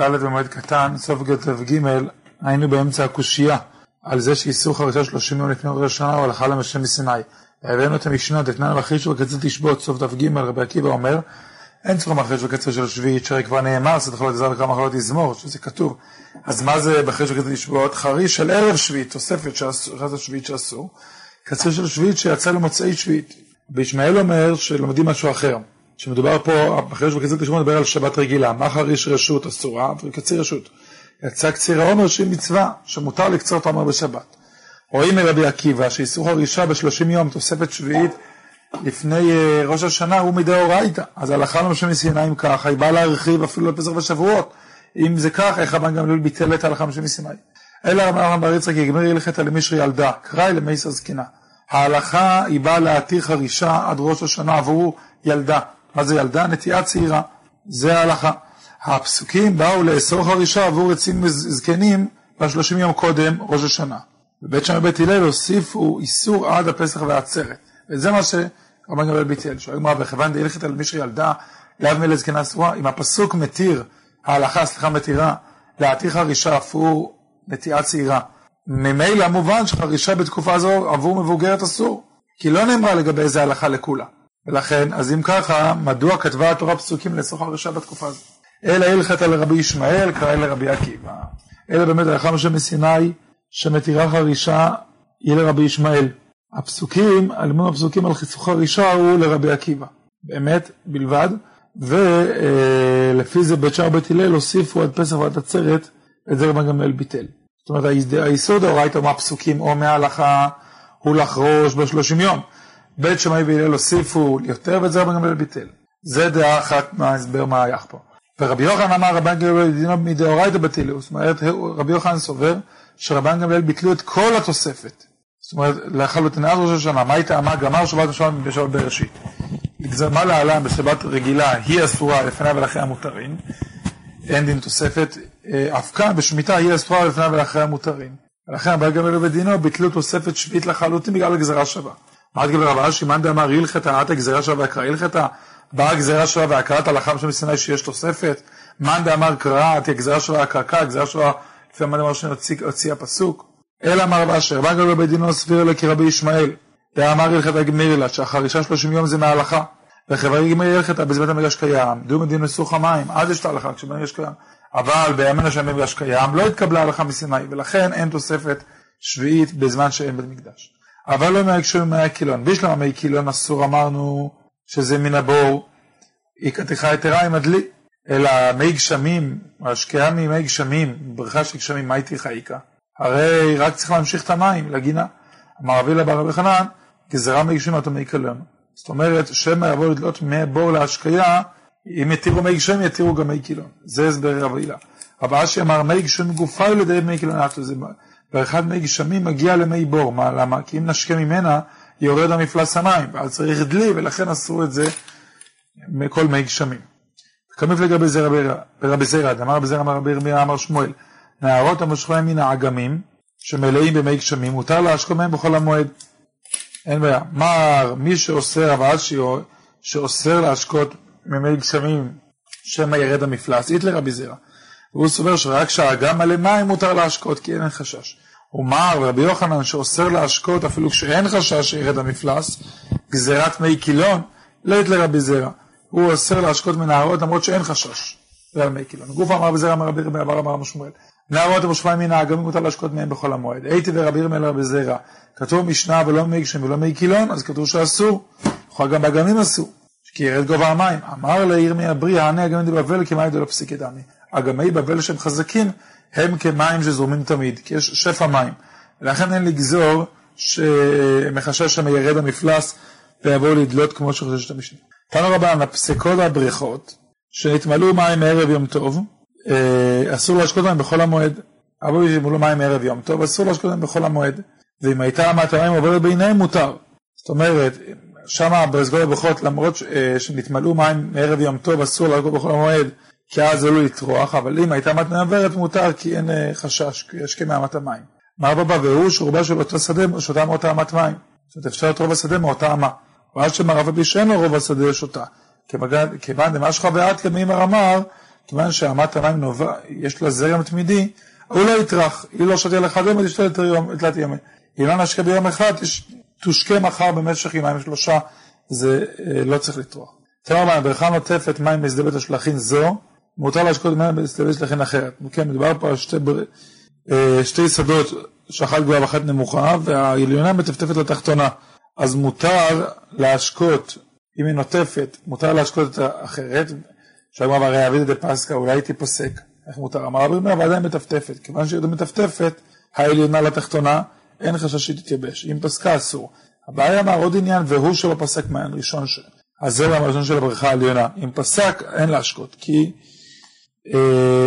ד' במועד קטן, סוף ג' היינו באמצע הקושייה על זה שאיסור חרישה 30 יום לפני ראש השנה הוא הלכה למשה מסיני. הבאנו את המשנה, דתנן ואחיש וקצר תשבות, סוף דף ג' רבי עקיבא אומר, אין צורך מאחריש וקצר של השביעית, שהרי כבר נאמר, סוף חלות יזהר וכמה חלות יזמור, שזה כתוב. אז מה זה בחריש וקצר תשבות? חריש של ערב שביעית, תוספת של השביעית שאסור, קצר של שביעית שיצא למוצאי שביעית. וישמעאל אומר שלומדים משהו אחר. שמדובר פה, בחריש וקצר תשבות מדבר על שבת רגילה, מה חריש רשות אסורה וקציר רשות. יצא קציר העומר שהיא מצווה, שמותר לקצור את העומר בשבת. רואים מרבי עקיבא שאיסור הרישה בשלושים יום, תוספת שביעית, לפני uh, ראש השנה הוא מדאורייתא. אז הלכה למשה מסיני אם ככה, היא באה להרחיב אפילו לפסח ושבועות. אם זה ככה, איך רבן גמליאל ביטל את ההלכה למשה מסיני? אלא אמר רבן בר יצחק, יגמר ילכת למישרי ילדה, קראי למייסר זקנה. ההלכה היא באה להתיר חרישה עד ראש השנה עבור ילדה. מה זה ילדה? נטיעה צעירה. זה ההלכה. הפסוקים באו לאסור חרישה עבור עצים זקנים בשלושים יום קודם ראש השנה. בבית שמאי ובית הלל הוסיפו איסור עד הפסח והעצרת. וזה מה שרבן גמליאל ביטל. שואל גמרא, וכיוון דהילכת על מישרי ילדה, לאו מלא זקנה אסורה, אם הפסוק מתיר, ההלכה, סליחה, מתירה, להתיר חרישה עבור נטיעה צעירה. ממילא מובן שחרישה בתקופה הזו עבור מבוגרת אסור. כי לא נאמרה לגבי איזה הלכה לכולה. ולכן, אז אם ככה, מדוע כתבה התורה פסוקים לאסור חרישה בתקופה הזו? אלא הלכת על רבי ישמעאל, קרא לרבי עקיבא. אלא באמת הלכה משה מסיני, שמתירה חרישה, היא לרבי ישמעאל. הפסוקים, הלימוד הפסוקים על חיסוך חרישה הוא לרבי עקיבא. באמת, בלבד. ולפי זה בית שער בית הלל הוסיפו עד פסח ועד עצרת, את זה רבן ביטל. זאת אומרת, היסוד האורייתא מהפסוקים או מההלכה הוא לחרוש בשלושים יום. בית שמאי והלל הוסיפו יותר, ואת זה רבן גמליאל ביטל. זה דעה אחת מההסבר מה היה פה. ורבי יוחנן אמר רבן גמליאל דינו מדאורייתא בטילו, זאת אומרת רבי יוחנן סובר שרבן גמליאל ביטלו את כל התוספת. זאת אומרת לחלוטין עד ראש השנה, מה הייתה אמר גמר שבת השבת בשבת בראשית. לגזר מה להלן בשבת רגילה היא אסורה לפניה ולאחריה מותרים, אין דין תוספת, אה, אף כאן בשמיטה היא אסורה לפניה ולאחריה מותרים. ולכן רבן גמליאל ודינו ביטלו תוספת שביעית לחלוטין בגלל הגזרה שווה. את גבר רב אשי מאן דאמר הלכתה עתה גזרה שווה והקרא הלכתה באה גזירה שווה והקראת הלכה שם מסיני שיש תוספת, מאן דאמר קראת, הגזירה שווה הקרקע, הגזירה שווה, לפי מאן דאמר שהוציא הפסוק. אלא אמר רב אשר, בא גדול בית דינו סביר אלא כרבי ישמעאל, דאמר הלכת גמיר לה, שהחרישה שלושים יום זה מההלכה, וחברי גמיר הלכתה בזמן המגרש קיים, דו מדין לסוך המים, אז יש את ההלכה כשבמגרש קיים. אבל בימינו שאין במגרש קיים, לא התקבלה הלכה מסיני, ולכן אין תוספת שביעית בזמן שאין בית מקדש. אבל לא מהקשור ממי קילון. בישלמה מי קילון אסור אמרנו שזה מן הבור, היא כתיכה יתרה עם הדלי, אלא מי גשמים, השקיעה ממי גשמים, בריכה של גשמים, מה היא תיכה איכה? הרי רק צריך להמשיך את המים לגינה. אמר רבי לבר רבי חנן, גזרה מי גשמים אותו מי קלון. זאת אומרת, שמא יבוא לדלות מבור להשקיה, אם יתירו מי גשם יתירו גם מי קילון. זה הסבר רב הילה. רב אשי אמר מי גשם גופה לידי מי קילון, ואחד מי גשמים מגיע למי בור, מה, למה? כי אם נשקה ממנה, יורד המפלס המים, ואז צריך דלי, ולכן עשו את זה מכל מי גשמים. כמיף לגבי זרע ברבי זרע, אמר רבי זרע אמר רבי ירמיה אמר שמואל, נערות המושכות מן האגמים, שמלאים במי גשמים, מותר להשקות מהם בכל המועד. אין בעיה. מר, מי שאוסר, אבל שאוסר להשקות ממי גשמים, שמא ירד המפלס, אית לרבי זרע. והוא סובר שרק כשהאגם מלא מים מותר להשקות, כי אין חשש. ומר רבי יוחנן שאוסר להשקות אפילו כשאין חשש שירד המפלס, גזירת מי קילון, לית לרבי זרע. הוא אוסר להשקות מנהרות למרות שאין חשש. זה על מי קילון. גוף אמר בזרע אמר רבי אבר אמר שמואל. נהרות המושפעים מן האגמים מותר להשקות מהם בכל המועד. הייתי ורבי רבי רבי זרע. כתוב משנה ולא מי גשם ולא מי קילון, אז כתוב שאסור. יכול גם באגמים אסור. כי ירד גובה המים. אמר לירמיה ברי, הענה אגמים דבבל כמים דלא פסיקי דמי. אגמי בבל שהם חזקים, הם כמים שזורמים תמיד, כי יש שפע מים. ולכן אין לגזור שמחשש שם ירד המפלס ויבואו לדלות כמו שחוששת המשנה. תנו רבן, הפסקות הבריכות שנתמלאו מים מערב יום טוב, אה, אסור להשקות מים בכל המועד. אבל יתמלאו מים מערב יום טוב, אסור להשקות מים בכל המועד. ואם הייתה אמת המים עוברת ביניהם מותר. זאת אומרת, שם הבריכות, למרות אה, שנתמלאו מים מערב יום טוב, אסור להשקות בכל המועד. כי אז עלול לטרוח, אבל אם הייתה מתנה עברת מותר כי אין אה, חשש, כי יש כמאמת המים. מה רבא והוא שרובה של אותו שדה שותה מאותה אמת מים. זאת אומרת אפשר את רוב השדה מאותה אמה. ואז שמר רבי שאין לו רוב השדה שותה. כיוון דמשך ואת כמימר אמר, כיוון שאמת המים נובע, יש לה זרם תמידי, הוא לא יטרח, היא לא שתהיה לך יום, תשתה תלת ימי. אם לא נשקה ביום אחד, תושקה מחר במשך ימיים שלושה, זה אה, לא צריך לטרוח. תאמר מים, ברכה נוטפת מים בשדה בית השלכין זו, מותר להשקות מים בית השלכין אחרת. כן, מדובר פה על שתי. אה, שתי שדות, שאחת גבוהה ואחת נמוכה, והעליונה מטפטפת לתחתונה. אז מותר להשקות, אם היא נוטפת, מותר להשקות את האחרת, שאמרה הרי אבידא דפסקה, אולי היא תיפסק. איך מותר? אמר רבי מאיר, ועדיין מטפטפת. כיוון שהיא מטפטפת, העליונה לתחתונה, אין חשש שהיא תתייבש. אם פסקה אסור. הבעיה אמר עוד עניין, והוא שלא פסק מעין ראשון ש... הזרם הראשון של הבריכה העליונה. אם פסק, אין להשקות, כי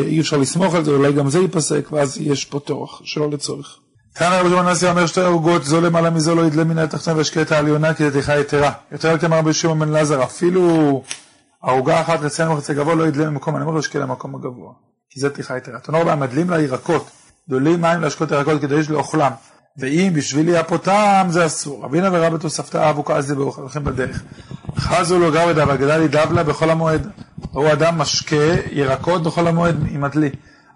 אי אפשר לסמוך על זה, אולי גם זה ייפסק, ואז יש פה טורח, שלא לצורך. כאן רבי שמעון נשיא אומר שתי ערוגות, זו למעלה מזו לא ידלה מן התחתונה וישקה את העליונה כי זה תיכה יתרה. יותר כתב רבי שמעון בן אלעזר, אפילו ערוגה אחת רצינו וחצי גבוה לא ידלה ממקום, אני אומר לו ישקה למקום הגבוה. כי זה תיכה יתרה. תנור בה מדלים לה ירקות, דולים מים להשקות ירקות כדי לאוכלם. ואם בשביל יפותם זה אסור. רבינה ורבא תוספתא אבו כעזי הולכים בדרך. חזו לו גרדה והגדה לי דבלה בכל המועד. הוא אדם משקה ירקות בכל המועד עם הדלי.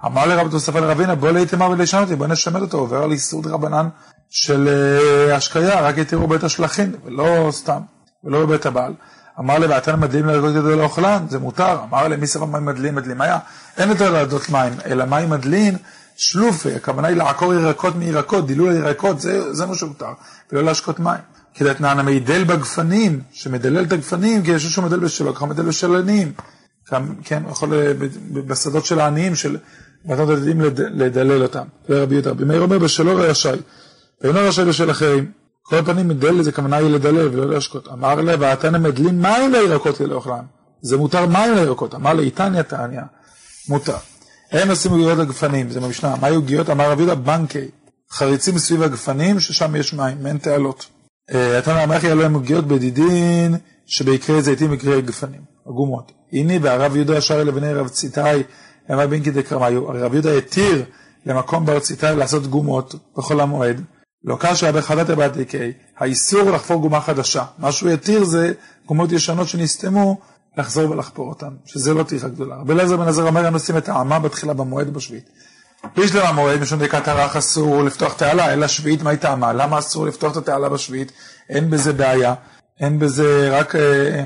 אמר לרבי תוספתא לרבינה בוא ולשנות אותי בוא נשמד אותו עובר על איסור דרבנן של אה, השקיה רק יתירו בית השלכין ולא סתם ולא בבית הבעל. אמר לי ואתן מדלים לירקות כדי לאוכלן זה מותר. אמר לי מי סבב מים מדלים מדלים היה אין יותר לעדות מים אלא מים מדלין שלופה, הכוונה היא לעקור ירקות מירקות, דילול הירקות, זה, זה מה שהותר, ולא להשקות מים. כדתנן המדל בגפנים, שמדלל את הגפנים, כי יש שהוא מדל בשלו, ככה מדל בשל עניים. כן, יכול אה, בשדות של העניים, של מתנות הדדים לדלל אותם. זה רבי יהודה. רבי מאיר אומר בשלו רשאי, ואינו רשאי בשל אחרים. כל פנים מדל זה כוונה היא לדלל ולא להשקות. אמר לה, ואתן המדלים מים לירקות לאוכלם. זה מותר מים לירקות. אמר לה, איתניה תניא, מותר. הם עושים עוגיות לגפנים, זה במשנה. מה היו עוגיות? אמר רבי יהודה בנקי, חריצים סביב הגפנים, ששם יש מים, אין תעלות. אה, אתה אומר, איך יהיו להם עוגיות בדידין, שבעיקרי זיתים יקרי גפנים, עגומות. הנה והרב יהודה ישר לבני רב ציטאי, אמר בינקי דקרמיו, רב יהודה התיר למקום בר ציטאי לעשות גומות בכל המועד, לא קשה בחדת הבתיקי, האיסור לחפור גומה חדשה. מה שהוא התיר זה גומות ישנות שנסתמו, לחזור ולחפור אותם, שזה לא טרחה גדולה. רבי אליעזר בן עזר אומר, הם עושים את העמה בתחילה במועד ובשביעית. בישלם המועד, משום דקת הרך אסור לפתוח תעלה, אלא שביעית מה היא טעמה? למה אסור לפתוח את התעלה בשביעית? אין בזה בעיה, אין בזה רק אה,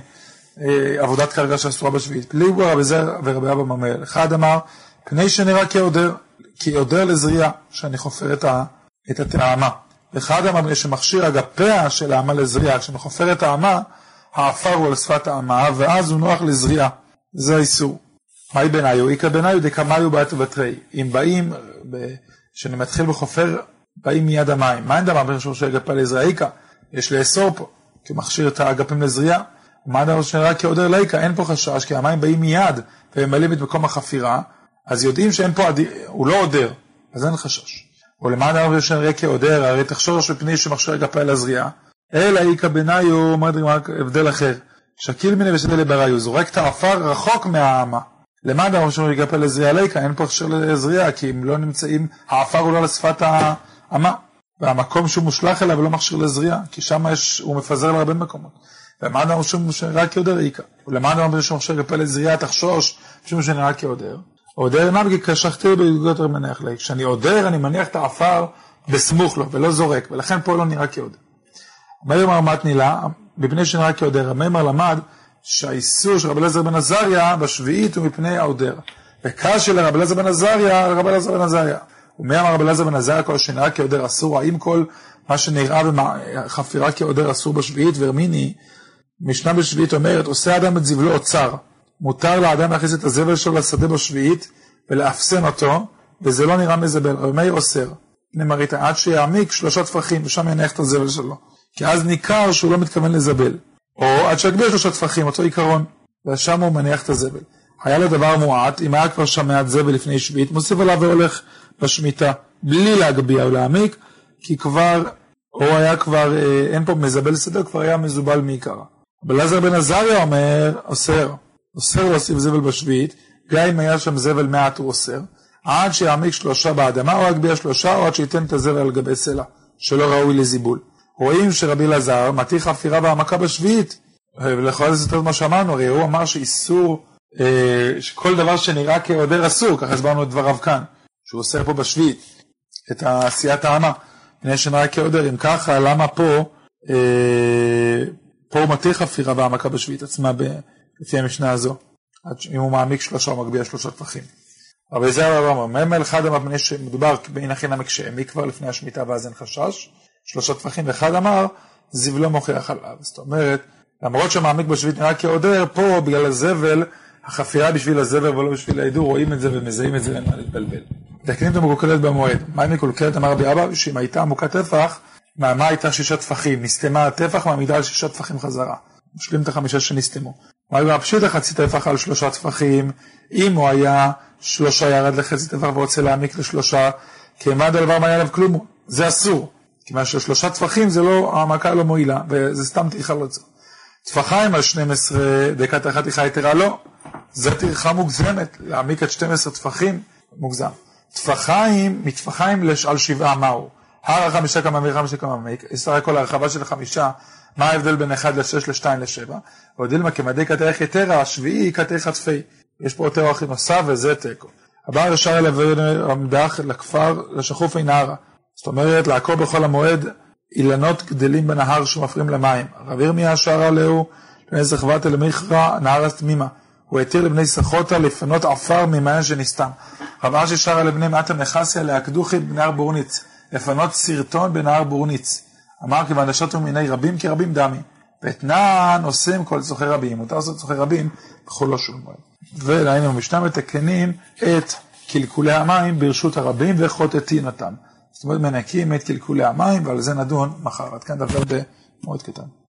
אה, עבודת קרקע שאסורה בשביעית. פליגו רבי זר ורבי אבא ממל. אחד אמר, פני שנראה כעודר, כעודר לזריעה, שאני חופר את, ה, את הטעמה. אחד אמר, שמכשיר אגפיה של האמה לזריעה, כשאני חופר את האמה, העפר הוא על שפת האמה, ואז הוא נוח לזריעה. זה האיסור. מהי בעיניו? איכא בעיניו דקמיו בעת ובתרי. אם באים, כשאני מתחיל בחופר, באים מיד המים. מה אין דבר בין שורשי אגפה לזריעה איכא? יש לאסור פה, כי מכשיר את האגפים לזריעה. מה דבר שנראה כעודר לאיכא? אין פה חשש, כי המים באים מיד, וממלאים את מקום החפירה, אז יודעים שאין פה, הוא לא עודר, אז אין חשש. ולמען דבר שנראה כעודר, הרי תחשור מפני שמכשיר אגפה לזריעה. אלא איכא בניו, אומרת רק הבדל אחר. שקיל מיני ושדה לבריו, הוא זורק את העפר רחוק מהאמה. למען דבר שאומרים יגפל לזריעה ליקה, אין פה הכשר לזריעה, כי אם לא נמצאים, העפר הוא לא לשפת האמה. והמקום שהוא מושלך אליו לא מכשיר לזריעה, כי שם יש, הוא מפזר להרבה מקומות. ולמען דבר שאומרים שנראה כעודר איכא. ולמען דבר שאומרים שיגפל לזריעה תחשוש, משום שנראה כעודר. עודר נמגי כשכתי בגוגות מניח לי. כשאני עודר, אני מניח את העפר בסמוך לו, ולא זורק, ולכן פה לא נראה כעודר. אומר מתנילה, מפני שנראה כעודר. המימר למד שהאיסור של רבי אליעזר בן עזריה בשביעית הוא מפני העודר. וקש רבי אליעזר בן עזריה, רבי אליעזר בן עזריה. ומי אמר רבי אליעזר בן עזריה כל שנראה כעודר אסור? האם כל מה שנראה בחפירה כעודר אסור בשביעית? והרמיני, משנה בשביעית אומרת, עושה אדם את זבלו אוצר. מותר לאדם להכניס את הזבל שלו לשדה בשביעית ולאפסן אותו, וזה לא נראה מזבל. רבי מאיר אוסר. הנה מראית, עד שיעמיק שלושה טפחים, ושם יניח את הזבל שלו. כי אז ניכר שהוא לא מתכוון לזבל. או עד שיגביר שלושה טפחים, אותו עיקרון, ושם הוא מניח את הזבל. היה לו דבר מועט, אם היה כבר שם מעט זבל לפני שביעית, מוסיף עליו והולך בשמיטה, בלי להגביה או להעמיק, כי כבר, או היה כבר, אה, אין פה מזבל סדר, כבר היה מזובל מעיקרה. אבל עזר בן עזריה אומר, אוסר, אוסר להוסיף זבל בשביעית, גם אם היה שם זבל מעט הוא אוסר, עד שיעמיק שלושה באדמה, או יגביה שלושה, או עד שייתן את הזבל על גבי סלע, שלא ראוי לזיבול. רואים שרבי אלעזר מתיר חפירה והעמקה בשביעית, ולכל זה יותר מה שאמרנו, הרי הוא אמר שאיסור אה, שכל דבר שנראה כעודר אסור, ככה הסברנו את דבריו כאן, שהוא עושה פה בשביעית את עשיית האמה, מפני שנראה כעודר, אם ככה, למה פה, אה, פה הוא מתיר חפירה והעמקה בשביעית עצמה, לפי המשנה הזו, אם הוא מעמיק שלושה, הוא מגביה שלושה טפחים. אבל זה הרב אומר, ממל אחד אמר, שמדובר בין נמק שהעמיק כבר לפני השמיטה ואז אין חשש, שלושה טפחים, ואחד אמר, זיו לא מוכיח עליו. זאת אומרת, למרות שמעמיק בשביעית נראה כעודר, פה בגלל הזבל, החפירה בשביל הזבל ולא בשביל ההידור, רואים את זה ומזהים את זה, אין מה להתבלבל. תקנים את המקולקלת במועד. מה היא מקולקלת? אמר רבי אבא, שאם הייתה עמוקה טפח, מהמה הייתה שישה טפחים, נסתמה הטפח, מעמידה על שישה טפחים חזרה. משלים את החמישה שנסתמו. מה היה פשיטא חצי טפח על שלושה טפחים, אם הוא היה שלושה ירד לחצי טפח ורוצה להעמיק לשלושה, כמד על דבר מה היה עליו כלום, זה אסור. כיוון ששלושה טפחים זה לא, העמקה לא מועילה, וזה סתם טרחה לא צריך. טפחיים על 12 דקת טרחה יתרה לא, זה טרחה מוגזמת, להעמיק את 12 טפחים מוגזם. טפחיים, מטפחיים על שבעה מהו? הר החמישה כמה מי חמישה כמה מי, סך הכל הרחבה של החמישה, מה ההבדל בין 1 ל-6 ל-2 ל-7? עוד דילמה כמדי כתך יתרה, השביעי כתך חטפי. יש פה יותר הכי נוסף וזה תיקו. הבא ישר אליו עמדך לכפר לשחופי נהרה. זאת אומרת, לעקור בכל המועד אילנות גדלים בנהר שמפריעים למים. רב ירמיה שר עליהו, לבני זכבתה למיכרא נהר תמימה. הוא התיר לבני סחוטה לפנות עפר ממעיין שנסתם. רב אשי שר לבני מעטה נחסיה להקדוכי בנהר בורניץ. לפנות סרטון בנהר בורניץ. אמר כיוון דשתו מיני רבים כרבים דמי. ואתנן עושים כל צורכי רבים. מותר לעשות צורכי רבים בכל לא שום מועד. ולהיינו במשנה מתקנים את קלקולי המים ברשות הרבים וחוטטין אותם. זאת אומרת מנקים את קלקולי המים ועל זה נדון מחר. עד כאן דבר במועד קטן.